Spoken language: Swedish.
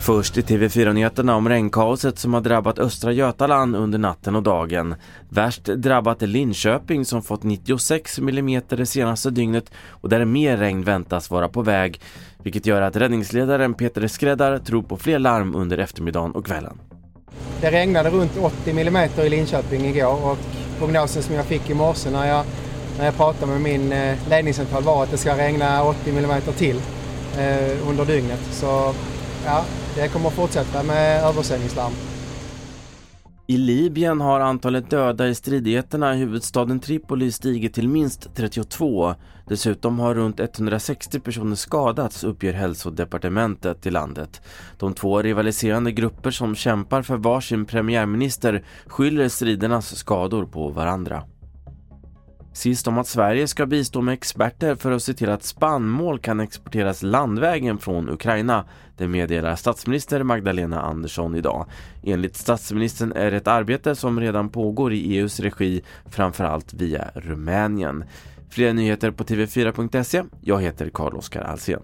Först i TV4-nyheterna om regnkaoset som har drabbat östra Götaland under natten och dagen. Värst drabbat är Linköping som fått 96 mm det senaste dygnet och där mer regn väntas vara på väg. Vilket gör att räddningsledaren Peter Skräddar tror på fler larm under eftermiddagen och kvällen. Det regnade runt 80 mm i Linköping igår och prognosen som jag fick i morse när jag, när jag pratade med min eh, ledningscentral var att det ska regna 80 mm till eh, under dygnet. Så ja, det kommer att fortsätta med översvämningslarm. I Libyen har antalet döda i stridigheterna i huvudstaden Tripoli stigit till minst 32. Dessutom har runt 160 personer skadats uppger hälsodepartementet i landet. De två rivaliserande grupper som kämpar för varsin premiärminister skyller stridernas skador på varandra. Sist om att Sverige ska bistå med experter för att se till att spannmål kan exporteras landvägen från Ukraina. Det meddelar statsminister Magdalena Andersson idag. Enligt statsministern är det ett arbete som redan pågår i EUs regi, framförallt via Rumänien. Fler nyheter på tv4.se. Jag heter Carl-Oskar Alsen.